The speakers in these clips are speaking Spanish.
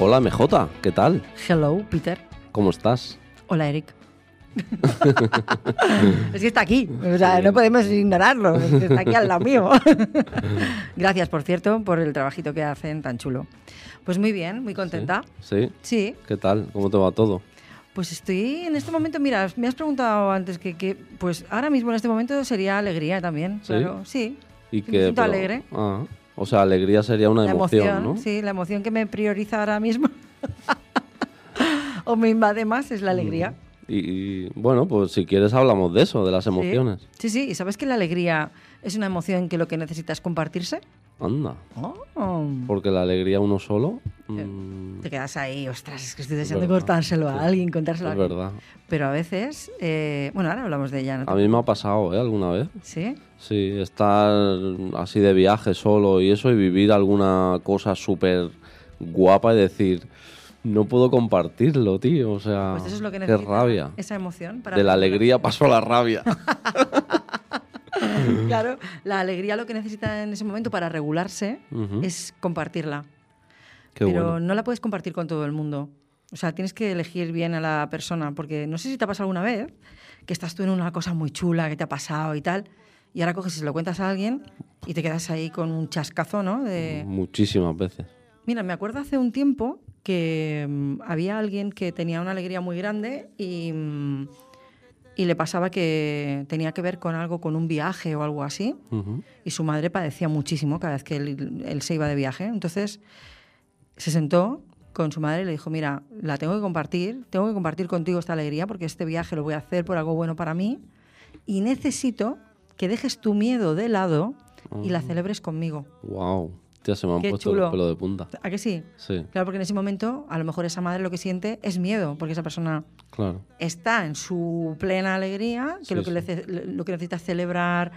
Hola MJ, ¿qué tal? Hello, Peter. ¿Cómo estás? Hola, Eric. es que está aquí, o sea, no podemos ignorarlo, es que está aquí al lado mío. Gracias, por cierto, por el trabajito que hacen tan chulo. Pues muy bien, muy contenta. ¿Sí? Sí, ¿Qué tal? ¿Cómo te va todo? pues estoy en este momento, mira, me has preguntado antes que, que, pues ahora mismo en este momento sería alegría también, ¿Sí? claro, sí. ¿Y Sí, me siento pero- alegre. Ah, o sea, alegría sería una emoción, emoción, ¿no? sí, la emoción que me prioriza ahora mismo o me invade más es la alegría. Y, y, bueno, pues si quieres hablamos de eso, de las emociones. Sí, sí, y sabes que la alegría es una emoción que lo que necesita es compartirse. Anda, Oh. porque la alegría uno solo... mm, Te quedas ahí, ostras, es que estoy Es deseando verdad, cortárselo a sí. alguien, contárselo a es alguien. verdad. Pero a veces, eh, bueno, ahora hablamos de ella, ¿no? A mí me ha pasado, ¿eh? Alguna vez. ¿Sí? Sí, estar así de viaje solo y eso y vivir alguna cosa súper guapa y decir, no puedo compartirlo, tío. O sea, Pues eso es lo que qué rabia. Esa emoción. Para De la alegría pasó a la rabia. Claro, la alegría lo que necesita en ese momento para regularse es compartirla. Qué pero bueno. no la puedes compartir con todo el mundo. O sea, tienes que elegir bien a la persona, porque no sé si te ha pasado alguna vez que estás tú en una cosa muy chula que te ha pasado y tal, y ahora coges y se lo cuentas a alguien y te quedas ahí con un chascazo, ¿no? De, Muchísimas veces. Mira, me acuerdo hace un tiempo que mm, había alguien que tenía una alegría muy grande y, mm, y le pasaba que tenía que ver con algo, con un viaje o algo así, y su madre padecía muchísimo cada vez que él, él se iba de viaje. Entonces se sentó con su madre y le dijo, mira, la tengo que compartir, tengo que compartir contigo esta alegría porque este viaje lo voy a hacer por algo bueno para mí y necesito que dejes tu miedo de lado y la celebres conmigo. Wow. Ya se me han Qué puesto chulo. los pelos de punta. ¿A que sí? Sí, Claro, porque en ese momento a lo mejor esa madre lo que siente es miedo, porque esa persona claro. está en su plena alegría, que, Sí, lo, que sí. le- lo que necesita es celebrar,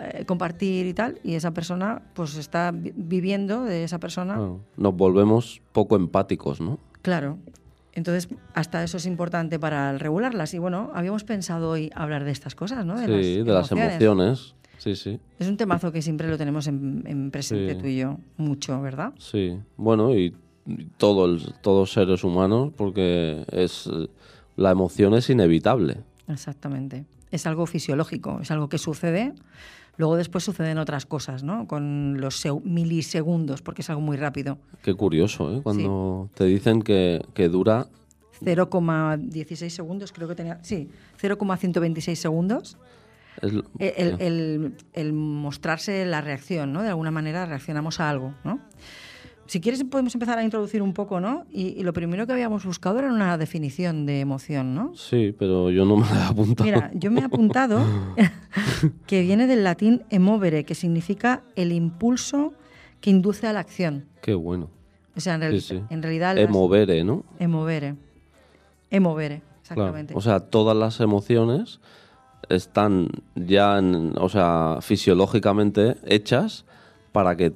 eh, compartir y tal, y esa persona pues está vi- viviendo de esa persona. Claro. Nos volvemos poco empáticos, ¿no? Claro. Entonces, hasta eso es importante para regularlas. Y bueno, habíamos pensado hoy hablar de estas cosas, ¿no? sí, de las emociones. Sí, sí. Es un temazo que siempre lo tenemos en, en presente Sí. tú y yo, mucho, ¿verdad? Sí. Bueno, y todo el- todos seres humanos, porque es la emoción es inevitable. Exactamente. Es algo fisiológico, es algo que sucede. Luego después suceden otras cosas, ¿no? Con los milisegundos, porque es algo muy rápido. Qué curioso, ¿eh? Cuando te dicen que, que dura 0,16 segundos, creo que tenía. Sí, 0,126 segundos. El- El, el- el- el mostrarse la reacción, ¿no? De alguna manera reaccionamos a algo, ¿no? Si quieres podemos empezar a introducir un poco, ¿no? Y, y lo primero que habíamos buscado era una definición de emoción, ¿no? Sí, pero yo no me la he apuntado. Mira, yo me he apuntado que viene del latín emovere, que significa el impulso que induce a la acción. Qué bueno. O sea, en, reali- Sí, sí. en realidad... las- Emovere, ¿no? Emovere. Emovere, Claro. exactamente. O sea, todas las emociones están ya, en- o sea, fisiológicamente hechas para que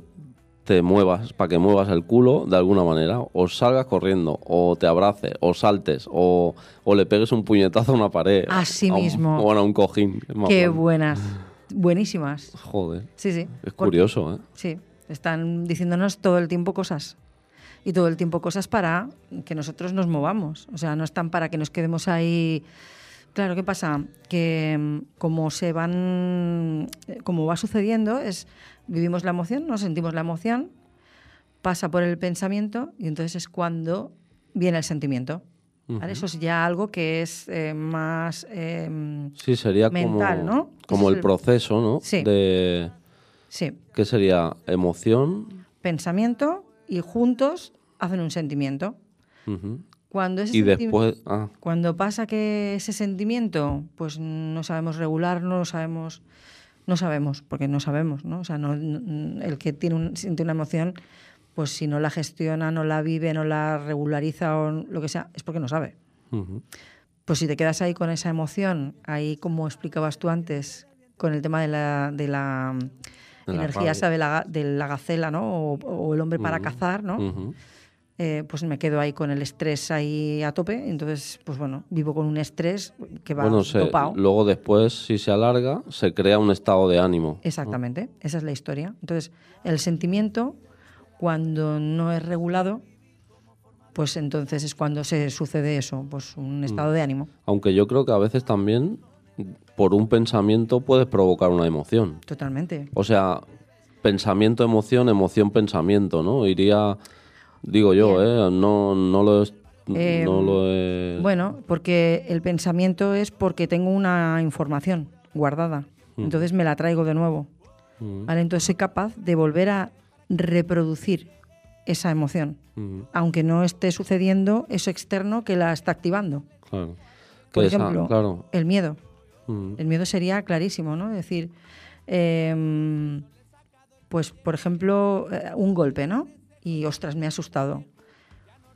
te muevas, para que muevas el culo de alguna manera, o salgas corriendo, o te abraces, o saltes, o, o le pegues un puñetazo a una pared. Así a un- mismo. O a un cojín. Qué buenas. Buenísimas. Joder. Sí, sí. Es Por- curioso, ¿eh? Sí, están diciéndonos todo el tiempo cosas. Y todo el tiempo cosas para que nosotros nos movamos. O sea, no están para que nos quedemos ahí. Claro, ¿qué pasa? Que mm, como se van. eh, Como va sucediendo, es. Vivimos la emoción, nos sentimos la emoción, pasa por el pensamiento y entonces es cuando viene el sentimiento. ¿vale? Eso es ya algo que es eh, más. eh, Sí, sería Mental, como, ¿no? como el el- proceso, ¿no? Sí. De, sí, ¿Qué sería? Emoción. pensamiento y juntos hacen un sentimiento. Cuando ese Y después... Ah, Cuando pasa que ese sentimiento, pues no sabemos regularlo, no sabemos No sabemos, porque no sabemos, ¿no? O sea, no, no- el que tiene un- siente una emoción, pues si no la gestiona, no la vive, no la regulariza o lo que sea, es porque no sabe. Ujú. Pues si te quedas ahí con esa emoción, ahí como explicabas tú antes, con el tema de la, de la De la energía esa de la, de la gacela, ¿no? O, o el hombre para cazar, ¿no? Ujú. Eh, pues me quedo ahí con el estrés ahí a tope. Entonces, pues bueno, vivo con un estrés que va Bueno, se- dopado. luego después, si se alarga, se crea un estado de ánimo. Exactamente, esa es la historia. Entonces, el sentimiento, cuando no es regulado, pues entonces es cuando se sucede eso, pues un estado de ánimo. Aunque yo creo que a veces también, por un pensamiento, puedes provocar una emoción. Totalmente. O sea, pensamiento, emoción, emoción, pensamiento, ¿no? Iría, digo yo, ¿eh? No, no lo es- Eh, no lo he... Bueno, porque el pensamiento es porque tengo una información guardada. Entonces me la traigo de nuevo. Mm, ¿vale? Entonces soy capaz de volver a reproducir esa emoción, mm, aunque no esté sucediendo eso externo que la está activando. claro. Por esa- ejemplo, claro. el miedo. Mm, El miedo sería clarísimo, ¿no? Es decir, em, pues por ejemplo, eh, un golpe, ¿no? Y ostras, me ha asustado.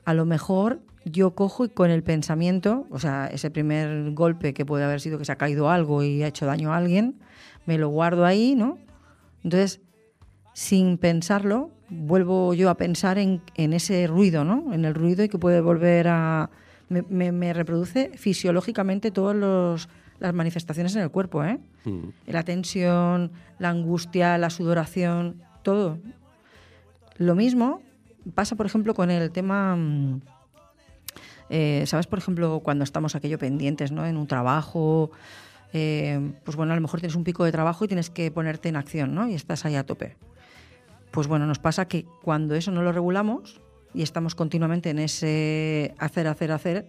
A lo mejor yo cojo y con el pensamiento, o sea, ese primer golpe que puede haber sido que se ha caído algo y ha hecho daño a alguien, me lo guardo ahí, ¿no? Entonces, sin pensarlo, vuelvo yo a pensar en, en ese ruido, ¿no? En el ruido y que puede volver a... Me, me- me reproduce fisiológicamente todas los- las manifestaciones en el cuerpo, ¿eh? mm, La tensión, la angustia, la sudoración, todo. Lo mismo pasa, por ejemplo, con el tema... mm, eh, ¿Sabes, por ejemplo, cuando estamos aquello pendientes, ¿no? En un trabajo, eh, pues bueno, a lo mejor tienes un pico de trabajo y tienes que ponerte en acción, ¿no? Y estás ahí a tope. Pues bueno, nos pasa que cuando eso no lo regulamos y estamos continuamente en ese hacer, hacer, hacer,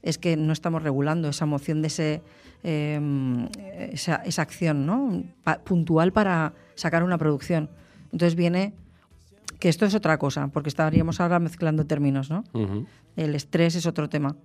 es que no estamos regulando esa emoción de ese, eh, esa, acción ¿no? Puntual para sacar una producción. Entonces viene que esto es otra cosa, porque estaríamos ahora mezclando términos, ¿no? El estrés es otro tema.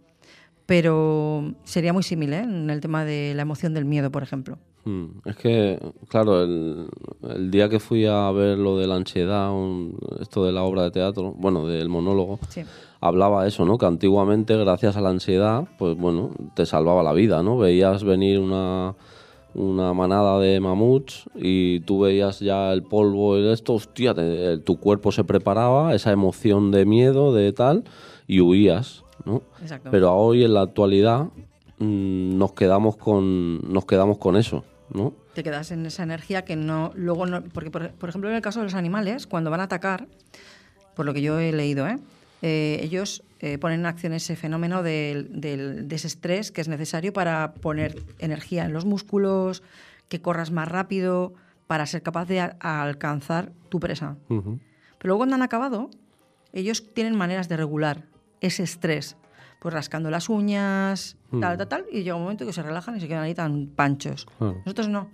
Pero sería muy similar en el tema de la emoción del miedo, por ejemplo. Mm, Es que, claro, el, el día que fui a ver lo de la ansiedad, un- esto de la obra de teatro, bueno, del monólogo, Sí. hablaba eso, ¿no? Que antiguamente, gracias a la ansiedad, pues bueno, te salvaba la vida, ¿no? Veías venir una, una manada de mamuts y tú veías ya el polvo y esto, hostia, te- tu cuerpo se preparaba, esa emoción de miedo, de tal, y huías, ¿no? Exacto. Pero hoy en la actualidad mm, nos quedamos con nos quedamos con eso, ¿no? te quedas en esa energía que no luego no porque por, por ejemplo en el caso de los animales cuando van a atacar por lo que yo he leído ¿eh? Eh, ellos eh, ponen en acción ese fenómeno del, del desestrés que es necesario para poner energía en los músculos que corras más rápido para ser capaz de alcanzar tu presa Ujú. pero luego cuando han acabado ellos tienen maneras de regular ese estrés pues rascando las uñas, tal, tal, tal, y llega un momento que se relajan y se quedan ahí tan panchos. Claro. Nosotros no.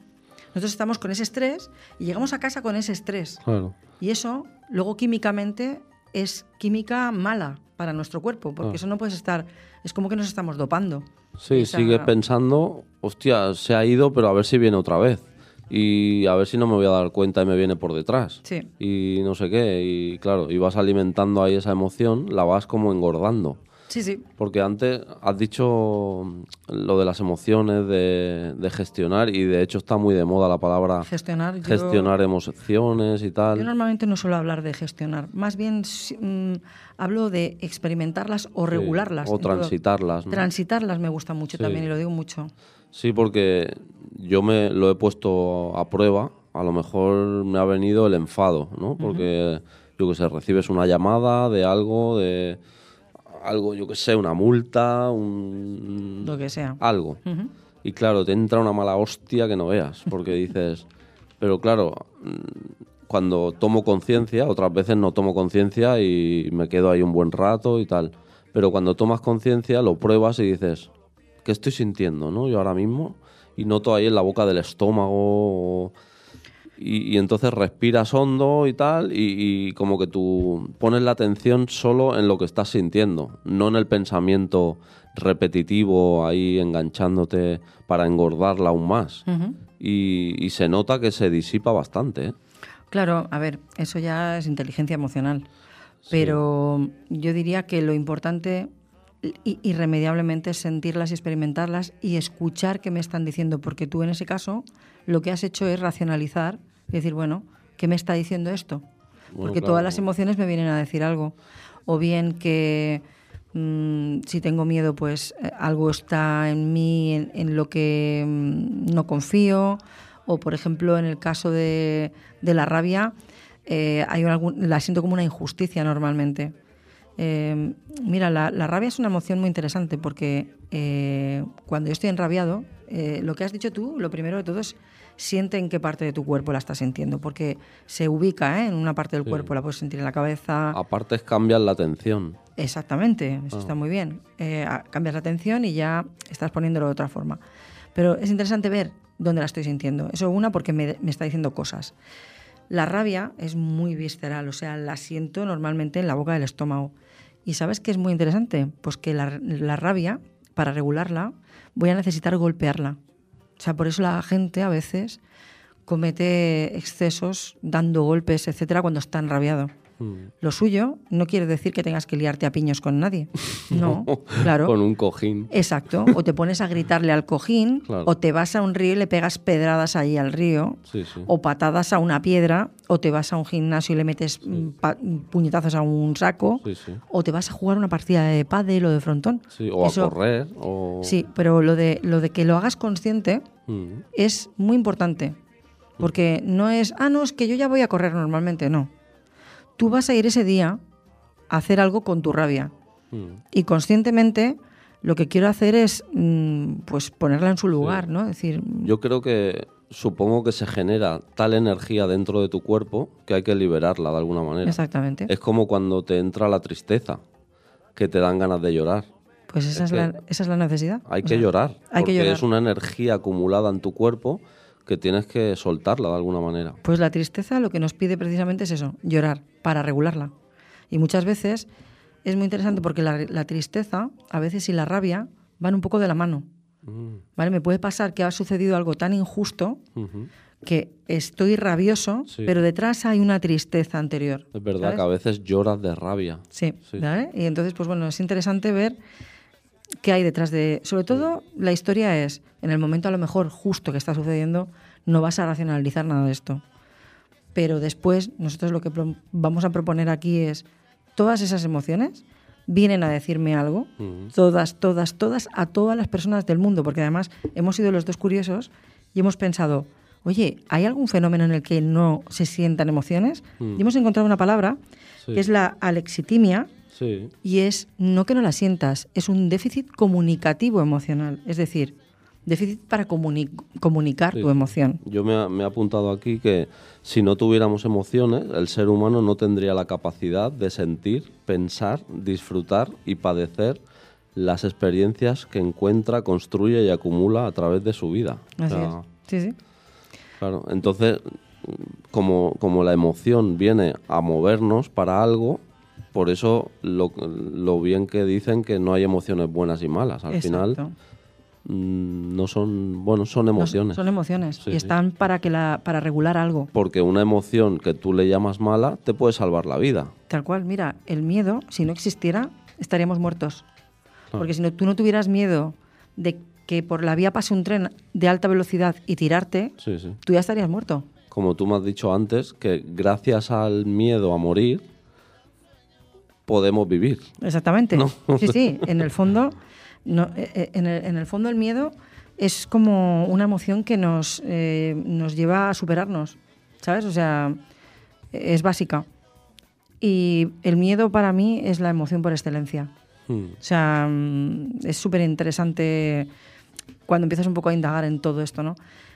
Nosotros estamos con ese estrés y llegamos a casa con ese estrés. Claro. Y eso, luego químicamente, es química mala para nuestro cuerpo, porque Ah. eso no puedes estar. Es como que nos estamos dopando. Sí, Esa- sigue pensando, hostia, se ha ido, pero a ver si viene otra vez. Y a ver si no me voy a dar cuenta y me viene por detrás. Sí. Y no sé qué. Y claro, y vas alimentando ahí esa emoción, la vas como engordando. Sí, sí. Porque antes has dicho lo de las emociones, de, de gestionar, y de hecho está muy de moda la palabra Gestionar. yo- gestionar emociones y Yo tal. normalmente no suelo hablar de gestionar, más bien mm, hablo de experimentarlas o Sí, regularlas. o transitarlas, ¿no? Transitarlas me gusta mucho Sí. también y lo digo mucho. Sí, porque yo me lo he puesto a prueba. A lo mejor me ha venido el enfado, ¿no? Porque, yo qué sé, recibes una llamada de algo, de algo, yo qué sé, una multa, un... Lo que sea. algo. Y claro, te entra una mala hostia que no veas, porque dices... Pero claro, cuando tomo conciencia, otras veces no tomo conciencia y me quedo ahí un buen rato y tal. Pero cuando tomas conciencia, lo pruebas y dices, ¿qué estoy sintiendo, no? Yo ahora mismo. Y noto ahí en la boca del estómago. o- Y, y entonces respiras hondo y tal, y, y como que tú pones la atención solo en lo que estás sintiendo, no en el pensamiento repetitivo ahí enganchándote para engordarla aún más. y, y se nota que se disipa bastante. ¿eh? Claro, a ver, eso ya es inteligencia emocional. Pero yo diría que lo importante irremediablemente sentirlas y experimentarlas y escuchar qué me están diciendo, porque tú en ese caso lo que has hecho es racionalizar y decir, bueno, ¿qué me está diciendo esto? Bueno, Porque claro. todas las emociones me vienen a decir algo. O bien que mm, si tengo miedo, pues eh, algo está en mí en, en lo que mm, no confío. O, por ejemplo, en el caso de, de la rabia, eh, hay la siento como una injusticia normalmente. Eh, mira, la, la rabia es una emoción muy interesante porque eh, cuando yo estoy enrabiado, eh, lo que has dicho tú, lo primero de todo es siente en qué parte de tu cuerpo la estás sintiendo, porque se ubica ¿eh? en una parte del Sí. cuerpo, la puedes sentir en la cabeza. Aparte es cambiar la atención. Exactamente, eso está muy bien. Eh, cambias la atención y ya estás poniéndolo de otra forma. Pero es interesante ver dónde la estoy sintiendo. Eso una porque me, me está diciendo cosas. La rabia es muy visceral, o sea, la siento normalmente en la boca del estómago. ¿Y sabes qué es muy interesante? Pues que la, rabia, para regularla, voy a necesitar golpearla. O sea, por eso la gente a veces comete excesos dando golpes, etcétera, cuando está enrabiado. Mm. Lo suyo no quiere decir que tengas que liarte a piños con nadie. No, claro. Con un cojín. Exacto. O te pones a gritarle al cojín, Claro. o te vas a un río y le pegas pedradas ahí al río, Sí, sí. o patadas a una piedra, o te vas a un gimnasio y le metes mm, puñetazos a un saco, o te vas a jugar una partida de pádel o de frontón. Sí, o Eso- a correr. O... Sí, pero lo de, lo de que lo hagas consciente Mm. es muy importante. Porque no es, ah, no, es que yo ya voy a correr normalmente, no. Tú vas a ir ese día a hacer algo con tu rabia. Mm. Y conscientemente lo que quiero hacer es mm, pues ponerla en su lugar, ¿no? Es decir, Yo creo que supongo que se genera tal energía dentro de tu cuerpo que hay que liberarla de alguna manera. exactamente. Es como cuando te entra la tristeza, que te dan ganas de llorar. Pues esa es, la, esa es la necesidad. Hay O que sea, llorar, Hay que llorar. es una energía acumulada en tu cuerpo que tienes que soltarla de alguna manera. Pues la tristeza lo que nos pide precisamente es eso, llorar, para regularla. Y muchas veces es muy interesante porque la, la tristeza, a veces y la rabia, van un poco de la mano. Mm, ¿Vale? Me puede pasar que ha sucedido algo tan injusto ujú. que estoy rabioso, Sí. pero detrás hay una tristeza anterior. Es verdad ¿sabes? que a veces lloras de rabia. Sí, Sí. ¿vale? Y entonces, pues bueno, es interesante ver qué hay detrás de... Sobre todo, la historia es, en el momento a lo mejor justo que está sucediendo, no vas a racionalizar nada de esto. Pero después, nosotros lo que vamos a proponer aquí es, todas esas emociones vienen a decirme algo, Ujú. todas, todas, todas, a todas las personas del mundo, porque además hemos sido los dos curiosos y hemos pensado, oye, ¿hay algún fenómeno en el que no se sientan emociones? Mm. Y hemos encontrado una palabra, Sí. que es la alexitimia, Sí, y es no que no la sientas, es un déficit comunicativo emocional, es decir, déficit para comuni- comunicar Sí, tu emoción. Yo me, ha- me he apuntado aquí que si no tuviéramos emociones, el ser humano no tendría la capacidad de sentir, pensar, disfrutar y padecer las experiencias que encuentra, construye y acumula a través de su vida. O Así sea, es. Sí, sí. Claro, entonces, como, como la emoción viene a movernos para algo, por eso lo, lo bien que dicen que no hay emociones buenas y malas. Al final, Exacto. mm, no son, bueno, son No, emociones. son emociones Sí, y sí. están para que la para regular algo. Porque una emoción que tú le llamas mala te puede salvar la vida. Tal cual, mira, el miedo, si no existiera, estaríamos muertos. Claro. Porque si no, tú no tuvieras miedo de que por la vía pase un tren de alta velocidad y tirarte, sí. tú ya estarías muerto. Como tú me has dicho antes, que gracias al miedo a morir podemos vivir. Exactamente. ¿No? Sí, sí, en el fondo, no, eh, eh, en, el, en el fondo el miedo es como una emoción que nos, eh, nos lleva a superarnos, ¿sabes? O sea, es básica. Y el miedo para mí es la emoción por excelencia. Hmm. O sea, mm, es súper interesante cuando empiezas un poco a indagar en todo esto, ¿no?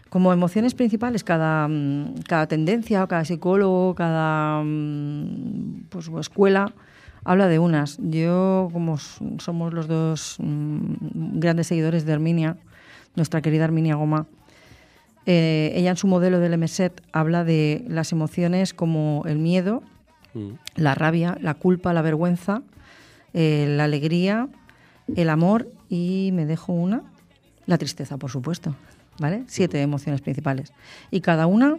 Como emociones principales, cada, mm, cada tendencia, o cada psicólogo, cada mm, pues, escuela habla de unas. Yo, como somos los dos mm, grandes seguidores de Herminia, nuestra querida Herminia Goma, eh, ella en su modelo del MSET habla de las emociones como el miedo, Mm. la rabia, la culpa, la vergüenza, eh, la alegría, el amor y me dejo una, la tristeza, por supuesto. ¿Vale? Siete emociones principales. Y cada una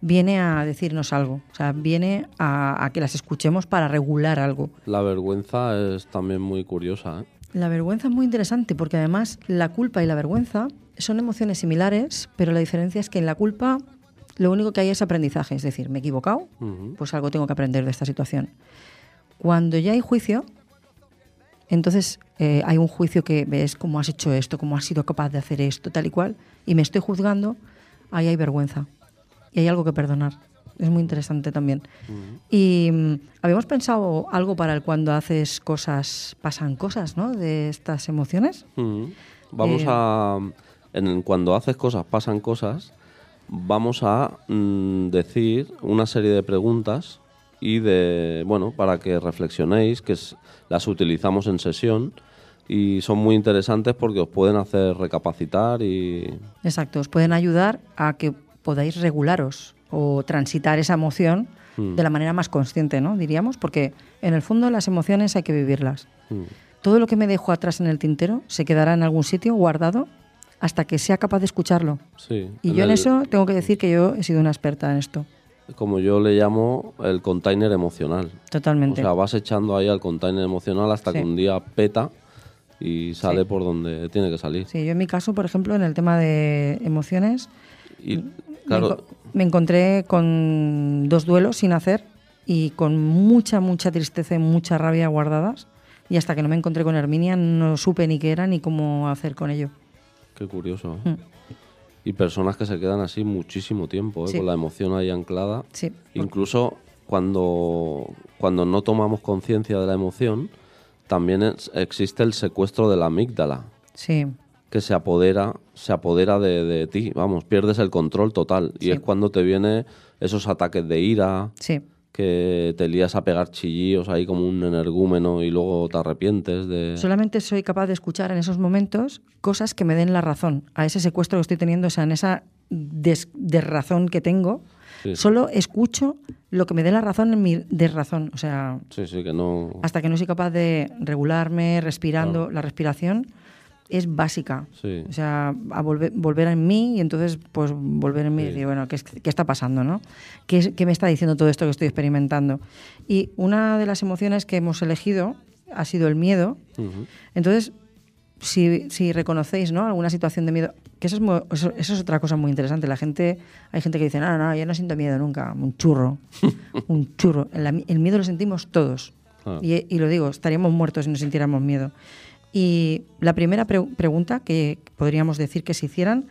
viene a decirnos algo, o sea, viene a, a que las escuchemos para regular algo. La vergüenza es también muy curiosa. ¿eh? La vergüenza es muy interesante porque además la culpa y la vergüenza son emociones similares, pero la diferencia es que en la culpa lo único que hay es aprendizaje, es decir, me he equivocado, pues algo tengo que aprender de esta situación. Cuando ya hay juicio, entonces eh, hay un juicio que ves cómo has hecho esto, cómo has sido capaz de hacer esto, tal y cual, y me estoy juzgando, ahí hay vergüenza. Y hay algo que perdonar. Es muy interesante también. Y mm, habíamos pensado algo para el cuando haces cosas, pasan cosas, ¿no? De estas emociones. Vamos Eh, a. En, cuando haces cosas, pasan cosas. Vamos a mm, decir una serie de preguntas y de. Bueno, para que reflexionéis, que es- las utilizamos en sesión y son muy interesantes porque os pueden hacer recapacitar y. Exacto, os pueden ayudar a que podáis regularos o transitar esa emoción Mm. de la manera más consciente, ¿no? Diríamos, porque en el fondo las emociones hay que vivirlas. mm, Todo lo que me dejo atrás en el tintero se quedará en algún sitio guardado hasta que sea capaz de escucharlo. Sí. Y yo en el- eso tengo que decir que yo he sido una experta en esto, Como yo le llamo el container emocional. O totalmente. sea, vas echando ahí al container emocional hasta Sí. que un día peta y sale Sí. por donde tiene que salir. Sí, yo en mi caso, por ejemplo, en el tema de emociones, Y me, claro, me encontré con dos duelos sin hacer y con mucha, mucha tristeza y mucha rabia guardadas. Y hasta que no me encontré con Herminia no supe ni qué era ni cómo hacer con ello. qué curioso. Mm. Y personas que se quedan así muchísimo tiempo, ¿eh? Sí. con la emoción ahí anclada. Sí, Incluso cuando, cuando no tomamos conciencia de la emoción, también es- existe el secuestro de la amígdala, sí, que se apodera, se apodera de, de ti, vamos, pierdes el control total. Y es cuando te vienen esos ataques de ira, sí. que te lías a pegar chillillos ahí como un energúmeno y luego te arrepientes de... Solamente soy capaz de escuchar en esos momentos cosas que me den la razón a ese secuestro que estoy teniendo, o sea, en esa des- desrazón que tengo. Sí. Solo escucho lo que me dé la razón en mi desrazón. O sea, Sí, sí, que no... hasta que no soy capaz de regularme, respirando, la respiración es básica. Sí. O sea, a volver, volver en mí y entonces pues volver en mí y decir, bueno, ¿qué, qué está pasando? ¿no? ¿Qué, ¿Qué me está diciendo todo esto que estoy experimentando? Y una de las emociones que hemos elegido ha sido el miedo. Entonces, si, si reconocéis ¿no? alguna situación de miedo, que eso es, eso, eso es otra cosa muy interesante. La gente, hay gente que dice, no, no, yo no siento miedo nunca, un churro, un churro. El, el miedo lo sentimos todos. Y, y lo digo, estaríamos muertos si no sintiéramos miedo. Y la primera pre- pregunta que podríamos decir que se hicieran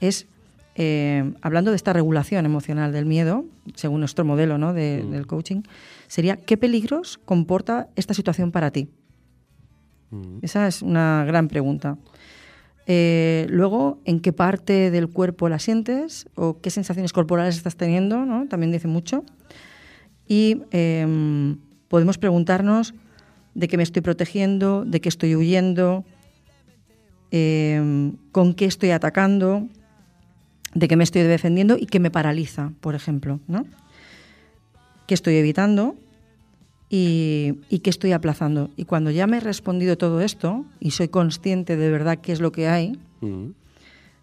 es, eh, hablando de esta regulación emocional del miedo, según nuestro modelo ¿no? de- del coaching, sería, ¿qué peligros comporta esta situación para ti? Mm. Esa es una gran pregunta. Eh, luego, ¿en qué parte del cuerpo la sientes? ¿O qué sensaciones corporales estás teniendo? ¿no? También dice mucho. Y em, podemos preguntarnos de qué me estoy protegiendo, de qué estoy huyendo, em, con qué estoy atacando, de qué me estoy defendiendo y qué me paraliza, por ejemplo. ¿no? ¿Qué estoy evitando? y, y qué estoy aplazando. Y cuando ya me he respondido todo esto y soy consciente de verdad qué es lo que hay,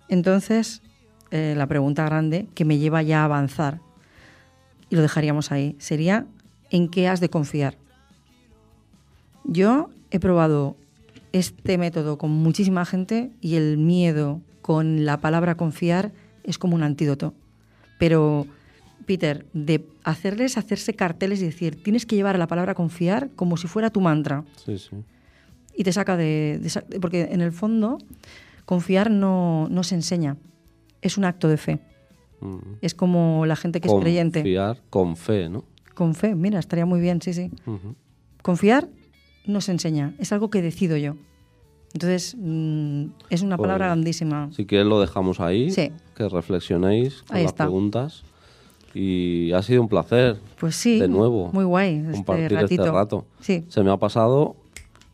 entonces eh, la pregunta grande que me lleva ya a avanzar, y lo dejaríamos ahí, sería ¿en qué has de confiar? Yo he probado este método con muchísima gente y el miedo con la palabra confiar es como un antídoto. Pero, Peter, de hacerles hacerse carteles y decir, tienes que llevar a la palabra confiar como si fuera tu mantra Sí, sí. y te saca de, Porque en el fondo, confiar no, no se enseña, es un acto de fe. Ujú. Es como la gente que es creyente. Confiar con fe, ¿no? Con fe, mira, estaría muy bien, sí, sí. Confiar no se enseña, es algo que decido yo. Entonces, mm, es una Pues, palabra grandísima. Si quieres lo dejamos ahí, Sí. que reflexionéis con Ahí las está. preguntas. Y ha sido un placer. Pues sí, De nuevo. muy guay este compartir ratito. este rato. Sí, Se me ha pasado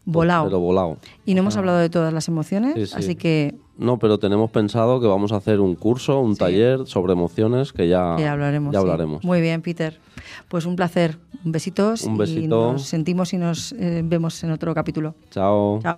volado. Pero volado. Y no hemos hablado de todas las emociones, Sí, sí. así que No, pero tenemos pensado que vamos a hacer un curso, un Sí. taller sobre emociones que ya, ya hablaremos. ya sí. hablaremos. Muy bien, Peter. Pues un placer. Un besitos. Un Y besito. nos sentimos y nos eh, vemos en otro capítulo. Chao. Chao.